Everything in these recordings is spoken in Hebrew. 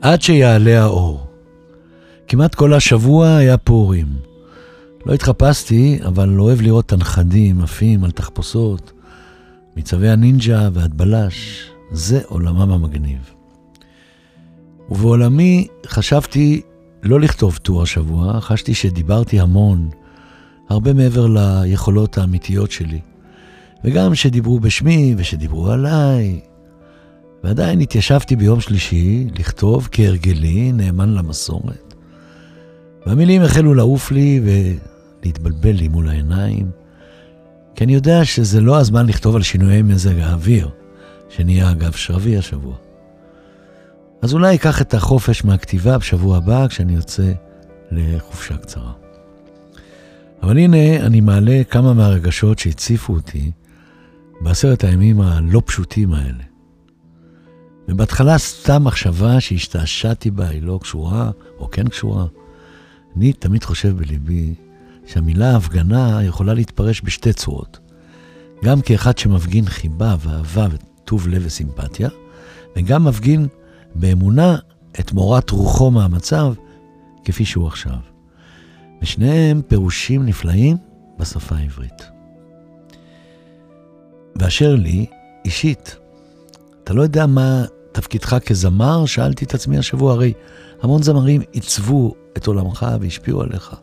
עד שיעלה האור. כמעט כל השבוע היה פורים. לא התחפשתי, אבל אוהב לראות את הנכדים עפים על תחפושות, מצווי הנינג'ה ועד בלש. זה עולמם המגניב. ובעולמי חשבתי לא לכתוב טור השבוע, חשתי שדיברתי המון, הרבה מעבר ליכולות האמיתיות שלי. וגם שדיברו בשמי ושדיברו עליי. ועדיין התיישבתי ביום שלישי לכתוב כהרגלי, נאמן למסורת. והמילים החלו לעוף לי ולהתבלבל לי מול העיניים, כי אני יודע שזה לא הזמן לכתוב על שינויי מזג האוויר, שנהיה אגב שרבי השבוע. אז אולי אקח את החופש מהכתיבה בשבוע הבא כשאני יוצא לחופשה קצרה. אבל הנה, אני מעלה כמה מהרגשות שהציפו אותי בעשרת הימים הלא פשוטים האלה. ובהתחלה סתם מחשבה שהשתעשעתי בה, היא לא קשורה, או כן קשורה. אני תמיד חושב בליבי שהמילה הפגנה יכולה להתפרש בשתי צורות. גם כאחד שמפגין חיבה ואהבה וטוב לב וסימפתיה, וגם מפגין באמונה את מורת רוחו מהמצב כפי שהוא עכשיו. ושניהם פירושים נפלאים בשפה העברית. ואשר לי, אישית, אתה לא יודע מה תפקידך כזמר? שאלתי את עצמי השבוע, הרי המון זמרים עיצבו את עולמך והשפיעו עליך.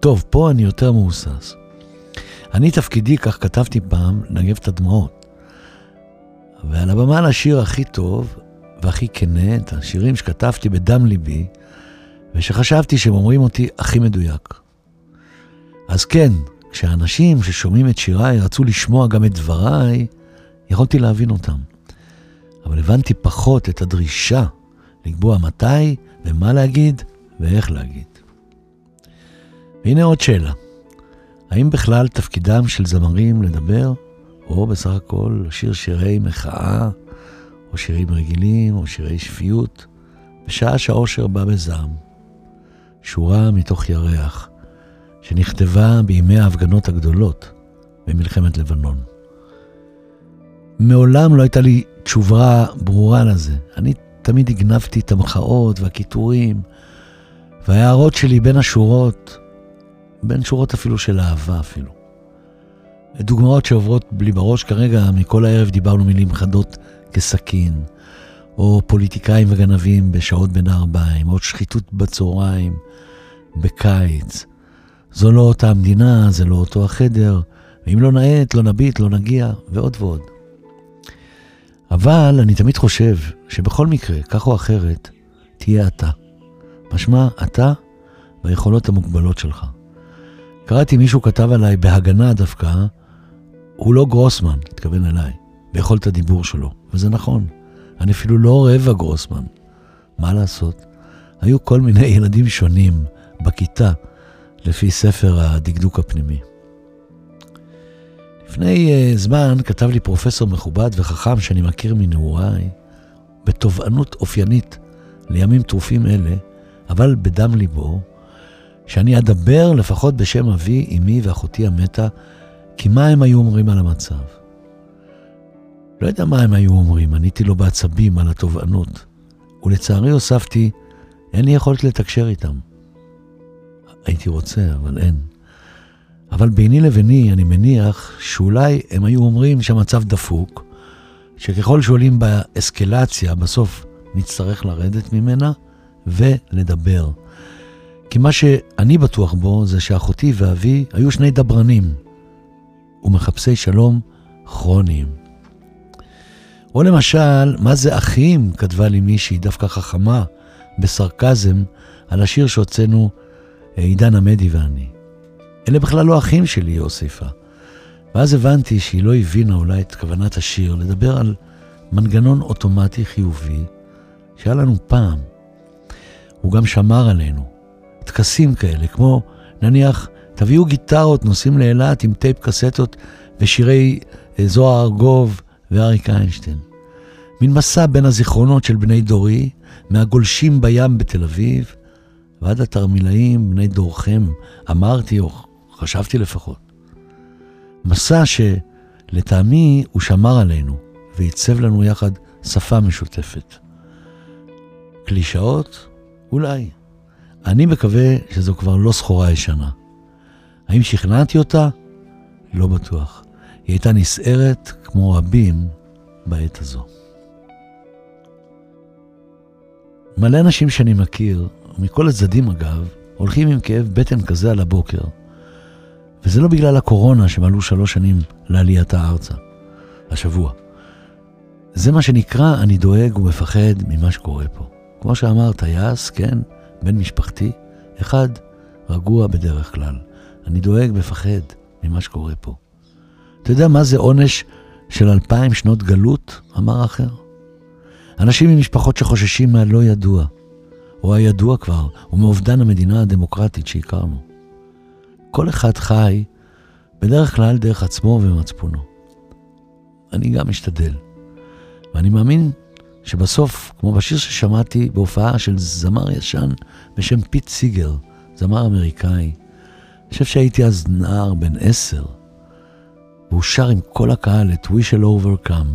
טוב, פה אני יותר מהוסס. אני תפקידי, כך כתבתי פעם, לנגב את הדמעות. ועל הבמה לשיר הכי טוב והכי כנה, את השירים שכתבתי בדם ליבי, ושחשבתי שהם אומרים אותי הכי מדויק. אז כן, כשאנשים ששומעים את שיריי רצו לשמוע גם את דבריי, יכולתי להבין אותם. אבל הבנתי פחות את הדרישה לקבוע מתי ומה להגיד ואיך להגיד. והנה עוד שאלה. האם בכלל תפקידם של זמרים לדבר, או בסך הכל לשיר שירי מחאה, או שירים רגילים, או שירי שפיות, בשעה שהאושר בא בזעם? שורה מתוך ירח, שנכתבה בימי ההפגנות הגדולות במלחמת לבנון. מעולם לא הייתה לי תשובה ברורה לזה. אני תמיד הגנבתי את המחאות והקיטורים, וההערות שלי בין השורות, בין שורות אפילו של אהבה אפילו. דוגמאות שעוברות בלי בראש, כרגע מכל הערב דיברנו מילים חדות כסכין, או פוליטיקאים וגנבים בשעות בין הארבעים, או שחיתות בצהריים, בקיץ. זו לא אותה המדינה, זה לא אותו החדר, ואם לא נאט, לא נביט, לא נגיע, ועוד ועוד. אבל אני תמיד חושב שבכל מקרה, כך או אחרת, תהיה אתה. משמע, אתה והיכולות המוגבלות שלך. קראתי מישהו כתב עליי בהגנה דווקא, הוא לא גרוסמן, התכוון אליי, ביכולת הדיבור שלו, וזה נכון. אני אפילו לא רבע גרוסמן. מה לעשות? היו כל מיני ילדים שונים בכיתה, לפי ספר הדקדוק הפנימי. לפני uh, זמן כתב לי פרופסור מכובד וחכם שאני מכיר מנעוריי, בתובענות אופיינית לימים טרופים אלה, אבל בדם ליבו, שאני אדבר לפחות בשם אבי, אמי ואחותי המתה, כי מה הם היו אומרים על המצב? לא יודע מה הם היו אומרים, עניתי לו בעצבים על התובענות, ולצערי הוספתי, אין לי יכולת לתקשר איתם. הייתי רוצה, אבל אין. אבל ביני לביני, אני מניח שאולי הם היו אומרים שהמצב דפוק, שככל שעולים באסקלציה, בסוף נצטרך לרדת ממנה ולדבר. כי מה שאני בטוח בו זה שאחותי ואבי היו שני דברנים ומחפשי שלום כרוניים. או למשל, מה זה אחים? כתבה לי מישהי, דווקא חכמה, בסרקזם, על השיר שהוצאנו עידן עמדי ואני. אלה בכלל לא אחים שלי, היא הוסיפה. ואז הבנתי שהיא לא הבינה אולי את כוונת השיר, לדבר על מנגנון אוטומטי חיובי שהיה לנו פעם. הוא גם שמר עלינו. טקסים כאלה, כמו נניח, תביאו גיטרות, נוסעים לאילת עם טייפ קסטות ושירי אה, זוהר ארגוב ואריק איינשטיין. מין מסע בין הזיכרונות של בני דורי, מהגולשים בים בתל אביב, ועד התרמילאים בני דורכם, אמרתי, או חשבתי לפחות. מסע שלטעמי הוא שמר עלינו ועיצב לנו יחד שפה משותפת. קלישאות? אולי. אני מקווה שזו כבר לא סחורה ישנה. האם שכנעתי אותה? לא בטוח. היא הייתה נסערת כמו רבים בעת הזו. מלא אנשים שאני מכיר, מכל הצדדים אגב, הולכים עם כאב בטן כזה על הבוקר. וזה לא בגלל הקורונה שמלאו שלוש שנים לעלייתה ארצה, השבוע. זה מה שנקרא, אני דואג ומפחד ממה שקורה פה. כמו שאמר טייס, כן, בן משפחתי, אחד, רגוע בדרך כלל. אני דואג, מפחד ממה שקורה פה. אתה יודע מה זה עונש של אלפיים שנות גלות? אמר אחר. אנשים ממשפחות שחוששים מהלא ידוע, או הידוע כבר, ומאובדן המדינה הדמוקרטית שהכרנו. כל אחד חי בדרך כלל דרך עצמו ומצפונו. אני גם משתדל. ואני מאמין שבסוף, כמו בשיר ששמעתי בהופעה של זמר ישן בשם פיט סיגר, זמר אמריקאי, אני חושב שהייתי אז נער בן עשר, והוא שר עם כל הקהל את We shall overcome.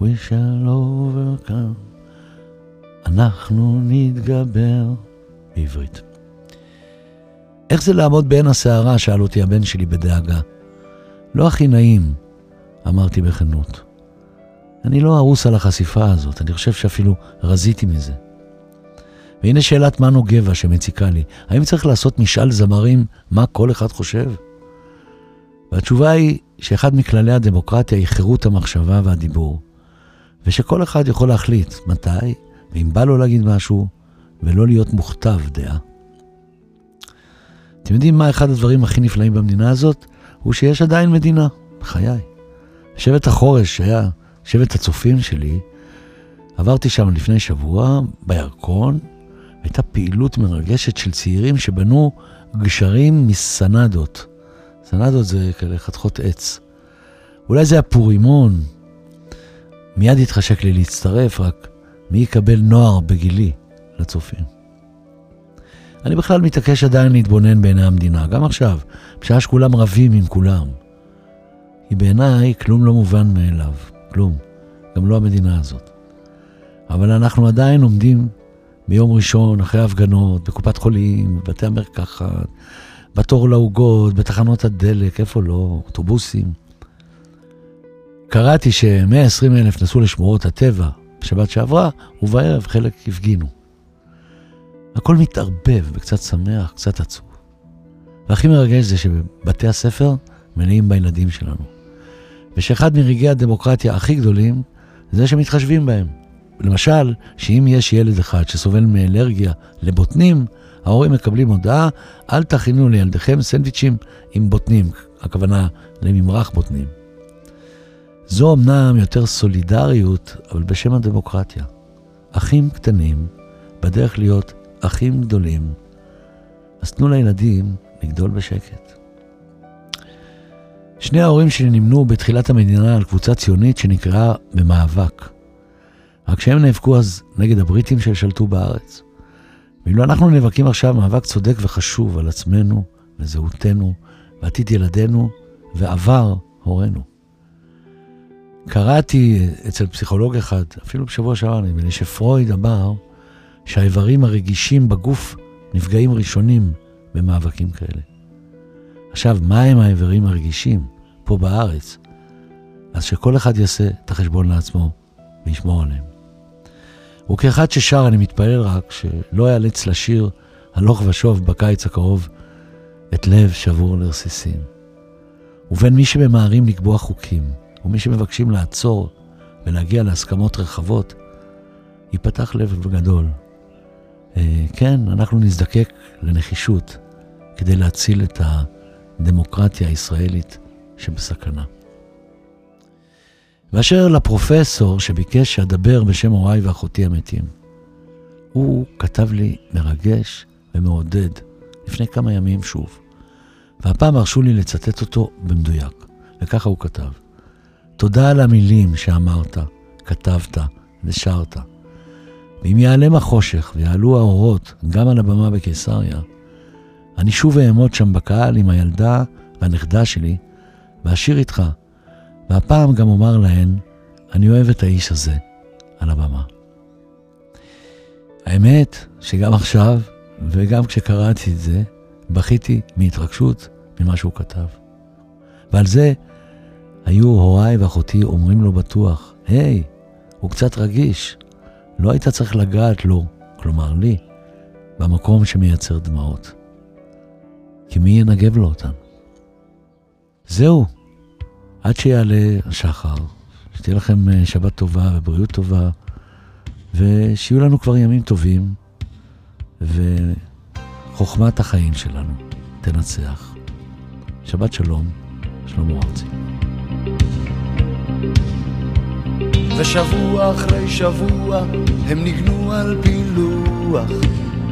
We shall overcome. אנחנו נתגבר. בעברית. איך זה לעמוד בעין הסערה? שאל אותי הבן שלי בדאגה. לא הכי נעים, אמרתי בכנות. אני לא ארוס על החשיפה הזאת, אני חושב שאפילו רזיתי מזה. והנה שאלת מנו גבע שמציקה לי, האם צריך לעשות משאל זמרים מה כל אחד חושב? והתשובה היא שאחד מכללי הדמוקרטיה היא חירות המחשבה והדיבור, ושכל אחד יכול להחליט מתי, ואם בא לו להגיד משהו, ולא להיות מוכתב דעה. אתם יודעים מה אחד הדברים הכי נפלאים במדינה הזאת? הוא שיש עדיין מדינה, בחיי. שבט החורש, שהיה שבט הצופים שלי, עברתי שם לפני שבוע, בירקון, הייתה פעילות מרגשת של צעירים שבנו גשרים מסנדות. סנדות זה כאלה חתכות עץ. אולי זה הפורימון. מיד התחשק לי להצטרף, רק מי יקבל נוער בגילי לצופים? אני בכלל מתעקש עדיין להתבונן בעיני המדינה, גם עכשיו, בשעה שכולם רבים עם כולם. כי בעיניי כלום לא מובן מאליו, כלום, גם לא המדינה הזאת. אבל אנחנו עדיין עומדים ביום ראשון, אחרי הפגנות, בקופת חולים, בבתי המרקחת, בתור לעוגות, בתחנות הדלק, איפה לא, אוטובוסים. קראתי ש-120 אלף נסעו לשמורות הטבע בשבת שעברה, ובערב חלק הפגינו. הכל מתערבב וקצת שמח, קצת עצוב. והכי מרגש זה שבתי הספר מלאים בילדים שלנו. ושאחד מרגעי הדמוקרטיה הכי גדולים זה שמתחשבים בהם. למשל, שאם יש ילד אחד שסובל מאלרגיה לבוטנים, ההורים מקבלים הודעה, אל תכינו לילדיכם סנדוויצ'ים עם בוטנים, הכוונה לממרח בוטנים. זו אמנם יותר סולידריות, אבל בשם הדמוקרטיה. אחים קטנים בדרך להיות אחים גדולים, אז תנו לילדים לגדול בשקט. שני ההורים שלי נמנו בתחילת המדינה על קבוצה ציונית שנקראה במאבק. רק שהם נאבקו אז נגד הבריטים ששלטו בארץ. ואילו אנחנו נאבקים עכשיו מאבק צודק וחשוב על עצמנו וזהותנו ועתיד ילדינו ועבר הורינו. קראתי אצל פסיכולוג אחד, אפילו בשבוע שעבר, נדמה לי, שפרויד אמר שהאיברים הרגישים בגוף נפגעים ראשונים במאבקים כאלה. עכשיו, מה הם האיברים הרגישים פה בארץ? אז שכל אחד יעשה את החשבון לעצמו וישמור עליהם. וכאחד ששר, אני מתפלל רק שלא יאלץ לשיר הלוך ושוב בקיץ הקרוב את לב שבור לרסיסים. ובין מי שממהרים לקבוע חוקים, ומי שמבקשים לעצור ולהגיע להסכמות רחבות, ייפתח לב גדול כן, אנחנו נזדקק לנחישות כדי להציל את הדמוקרטיה הישראלית שבסכנה. ואשר לפרופסור שביקש שאדבר בשם הוריי ואחותי המתים, הוא כתב לי מרגש ומעודד לפני כמה ימים שוב, והפעם הרשו לי לצטט אותו במדויק, וככה הוא כתב: תודה על המילים שאמרת, כתבת ושרת. ואם ייעלם החושך ויעלו האורות גם על הבמה בקיסריה, אני שוב אעמוד שם בקהל עם הילדה והנכדה שלי, ואשיר איתך, והפעם גם אומר להן, אני אוהב את האיש הזה על הבמה. האמת שגם עכשיו, וגם כשקראתי את זה, בכיתי מהתרגשות ממה שהוא כתב. ועל זה היו הוריי ואחותי אומרים לו בטוח, היי, הוא קצת רגיש, לא היית צריך לגעת לו, כלומר לי, במקום שמייצר דמעות. כי מי ינגב לו אותן? זהו, עד שיעלה השחר, שתהיה לכם אה, שבת טובה ובריאות טובה, ושיהיו לנו כבר ימים טובים, וחוכמת החיים שלנו תנצח. שבת שלום, שלמה ארצי. ושבוע אחרי שבוע הם ניגנו על פילוח.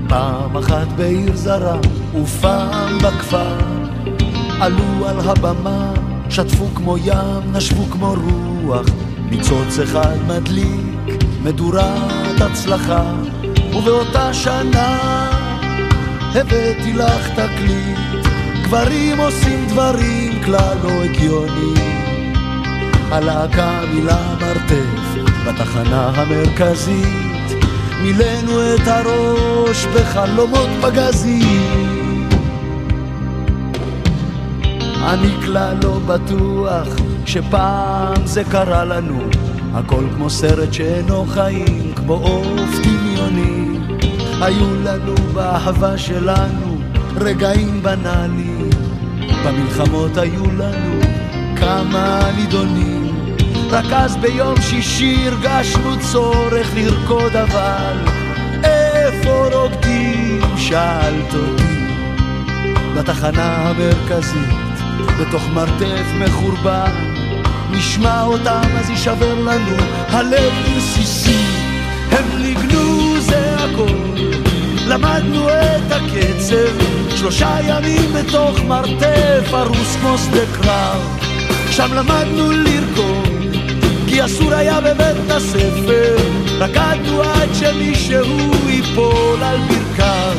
פעם אחת בעיר זרה ופעם בכפר. עלו על הבמה, שטפו כמו ים, נשבו כמו רוח. ניצוץ אחד מדליק, מדורת הצלחה. ובאותה שנה הבאתי לך תקליט. גברים עושים דברים כלל לא הגיוניים הלהקה מילה מרתף בתחנה המרכזית מילאנו את הראש בחלומות פגזים אני כלל לא בטוח שפעם זה קרה לנו הכל כמו סרט שאינו חיים, כמו עוף דמיוני. היו לנו באהבה שלנו רגעים בנאליים במלחמות היו לנו כמה נידונים רק אז ביום שישי הרגשנו צורך לרקוד אבל איפה רוקדים? שאלת אותי. בתחנה המרכזית בתוך מרתף מחורבן נשמע אותם אז יישבר לנו הלב לרסיסי הם ניגנו זה הכל. למדנו את הקצב שלושה ימים בתוך מרתף ארוס כמו שדה קרב. שם למדנו לרקוד, כי אסור היה בבית הספר. רקדנו עד שמישהו ייפול על ברכיו,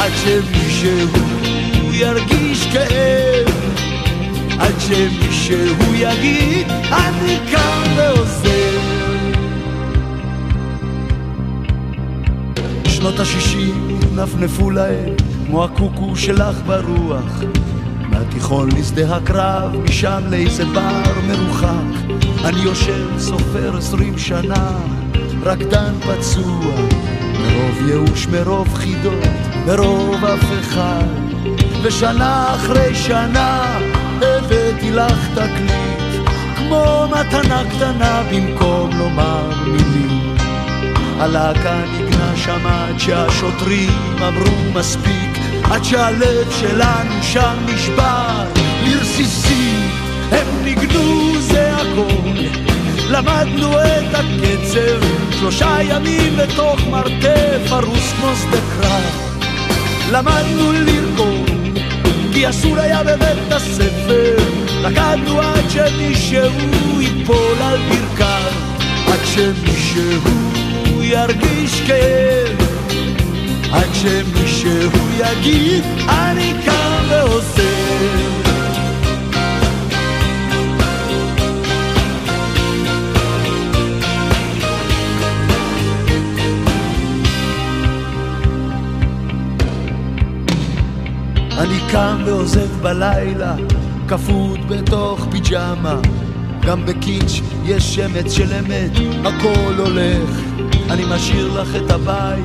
עד שמישהו ירגיש כאב, עד שמישהו יגיד, אני כאן ועוזר. שנות השישים נפנפו להם כמו הקוקו שלך ברוח מהתיכון לשדה הקרב, משם לאיזה בר מרוחק. אני יושב, סופר עשרים שנה, רקדן פצוע, מרוב ייאוש, מרוב חידות, מרוב אף אחד. ושנה אחרי שנה הבאתי לך תקליט, כמו מתנה קטנה במקום לומר מילים. הלהקה נגנה שם עד שהשוטרים אמרו מספיק עד שהלב שלנו שם נשבר. לרסיסים הם ניגנו זה הכל. למדנו את הקצב שלושה ימים בתוך מרתף ארוס כמו שדה קרב. למדנו לרקוד כי אסור היה בבית הספר. רקדנו עד שמישהו ייפול על ברכיו. עד שמישהו ירגיש כאב עד שמישהו יגיד אני כאן ועוזר אני קם ועוזב בלילה, כפות בתוך פיג'מה. גם בקיץ' יש שמץ של אמת, הכל הולך. אני משאיר לך את הבית,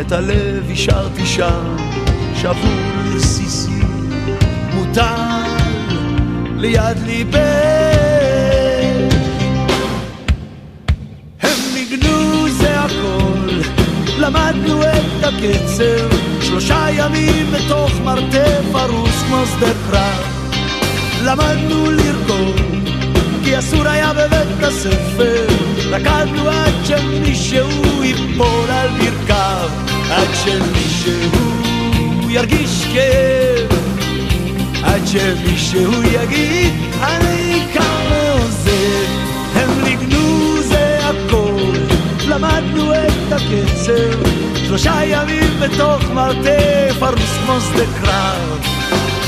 את הלב השארתי שם, שבור לרסיסי, מוטל ליד ליבך. הם ניגנו זה הכל, למדנו את הקצב, שלושה ימים בתוך מרתף ארוס כמו שדה קרב. למדנו לרקוד, כי אסור היה בבית הספר, רקדנו עד שמישהו ייפול על ברכיו. שמישהו ירגיש כאב, עד שמישהו יגיד אני כאן ועוזב, הם ניגנו זה הכל, למדנו את הקצב, שלושה ימים בתוך מרתף ארוס כמו שדה קרב,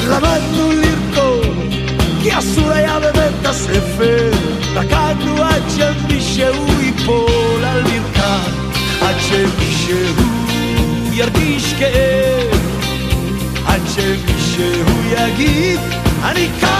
למדנו לרקוד, כי אסור היה בבית הספר, רקדנו עד שמישהו ייפול על להגיד, אני קם ועושה.